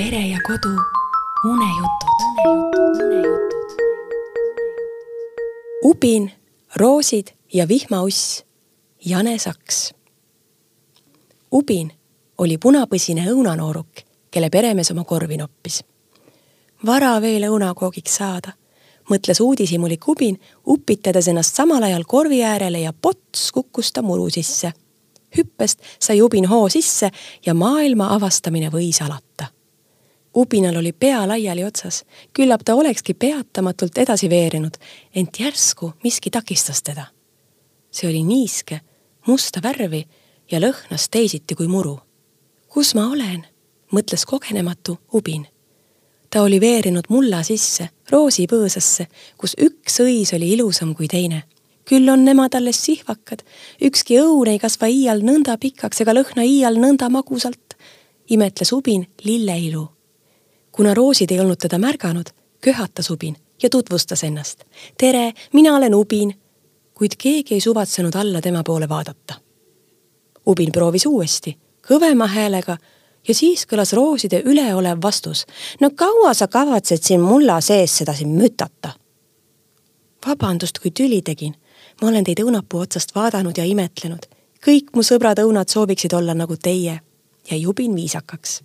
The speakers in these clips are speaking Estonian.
pere ja kodu unejutud. Ubin, roosid ja vihmauss, Jane Saks. Ubin oli punapõsine õunanooruk, kelle peremees oma korvi noppis. vara veel õunakoogiks saada, mõtles uudishimulik Ubin, upitades ennast samal ajal korvi äärele ja pots kukkus ta muru sisse. hüppest sai Ubin hoo sisse ja maailma avastamine võis alata Ubinal oli pea laiali otsas, küllap ta olekski peatamatult edasi veerinud, ent järsku miski takistas teda. see oli niiske, musta värvi ja lõhnas teisiti kui muru. kus ma olen, mõtles kogenematu Ubin. ta oli veerinud mulla sisse, roosipõõsasse, kus üks õis oli ilusam kui teine. küll on nemad alles sihvakad, ükski õun ei kasva iial nõnda pikaks ega lõhna iial nõnda magusalt, imetles Ubin lilleilu kuna roosid ei olnud teda märganud, köhatas Ubin ja tutvustas ennast. tere, mina olen Ubin. kuid keegi ei suvatsenud alla tema poole vaadata. Ubin proovis uuesti, kõvema häälega ja siis kõlas rooside üleolev vastus. no kaua sa kavatsed siin mulla sees seda siin mütata? vabandust, kui tüli tegin. ma olen teid õunapuu otsast vaadanud ja imetlenud. kõik mu sõbrad õunad sooviksid olla nagu teie. jäi Ubin viisakaks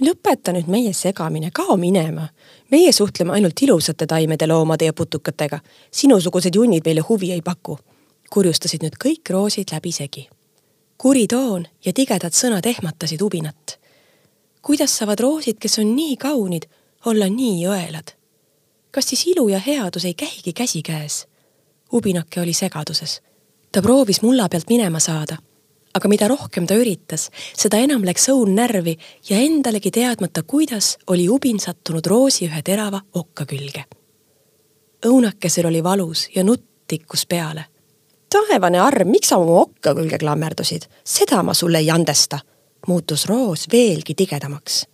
lõpeta nüüd meie segamine, kao minema. meie suhtleme ainult ilusate taimede, loomade ja putukatega. sinusugused junnid meile huvi ei paku. kurjustasid nüüd kõik roosid läbisegi. kuri toon ja tigedad sõnad ehmatasid ubinat. kuidas saavad roosid, kes on nii kaunid, olla nii õelad? kas siis ilu ja headus ei käigi käsikäes? ubinake oli segaduses. ta proovis mulla pealt minema saada aga mida rohkem ta üritas, seda enam läks õun närvi ja endalegi teadmata, kuidas oli ubin sattunud roosi ühe terava okka külge. õunakesel oli valus ja nutt tikkus peale. taevane arm, miks sa mu okka külge klammerdusid, seda ma sulle ei andesta, muutus roos veelgi tigedamaks.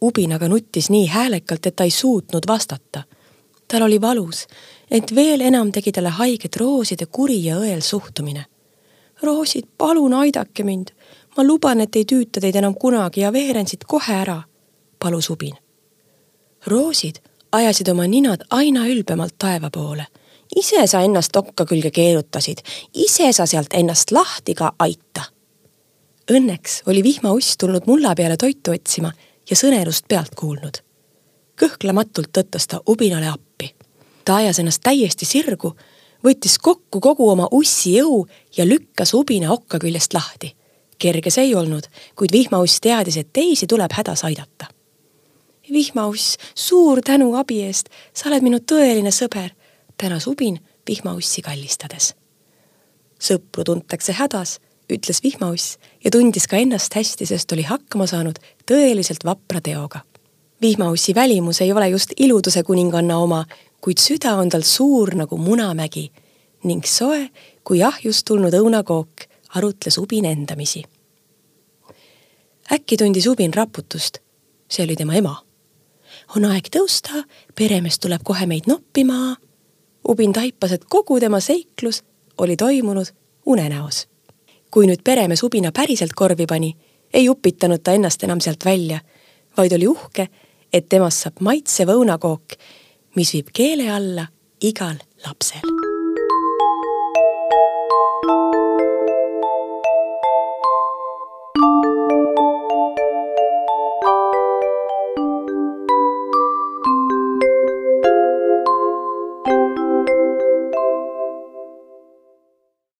ubin aga nuttis nii häälekalt, et ta ei suutnud vastata. tal oli valus, ent veel enam tegi talle haiget rooside kuri ja õel suhtumine roosid, palun aidake mind. ma luban, et ei tüüta teid enam kunagi ja veeren siit kohe ära, palus Ubin. roosid ajasid oma ninad aina ülbemalt taeva poole. ise sa ennast okka külge keerutasid, ise sa sealt ennast lahti ka aita. Õnneks oli vihmauss tulnud mulla peale toitu otsima ja sõnerust pealt kuulnud. kõhklematult tõttas ta Ubinale appi. ta ajas ennast täiesti sirgu võttis kokku kogu oma ussi jõu ja lükkas ubina okka küljest lahti. kerge see ei olnud, kuid vihmauss teadis, et teisi tuleb hädas aidata. vihmauss, suur tänu abi eest, sa oled minu tõeline sõber, tänas ubin vihmaussi kallistades. sõpru tuntakse hädas, ütles vihmauss ja tundis ka ennast hästi, sest oli hakkama saanud tõeliselt vapra teoga. vihmaussi välimus ei ole just iluduse kuninganna oma, kuid süda on tal suur nagu munamägi ning soe kui ahjust tulnud õunakook, arutles Ubin endamisi. äkki tundis Ubin raputust, see oli tema ema. on aeg tõusta, peremees tuleb kohe meid noppima. Ubin taipas, et kogu tema seiklus oli toimunud unenäos. kui nüüd peremees Ubina päriselt korvi pani, ei upitanud ta ennast enam sealt välja, vaid oli uhke, et temast saab maitsev õunakook mis viib keele alla igal lapsel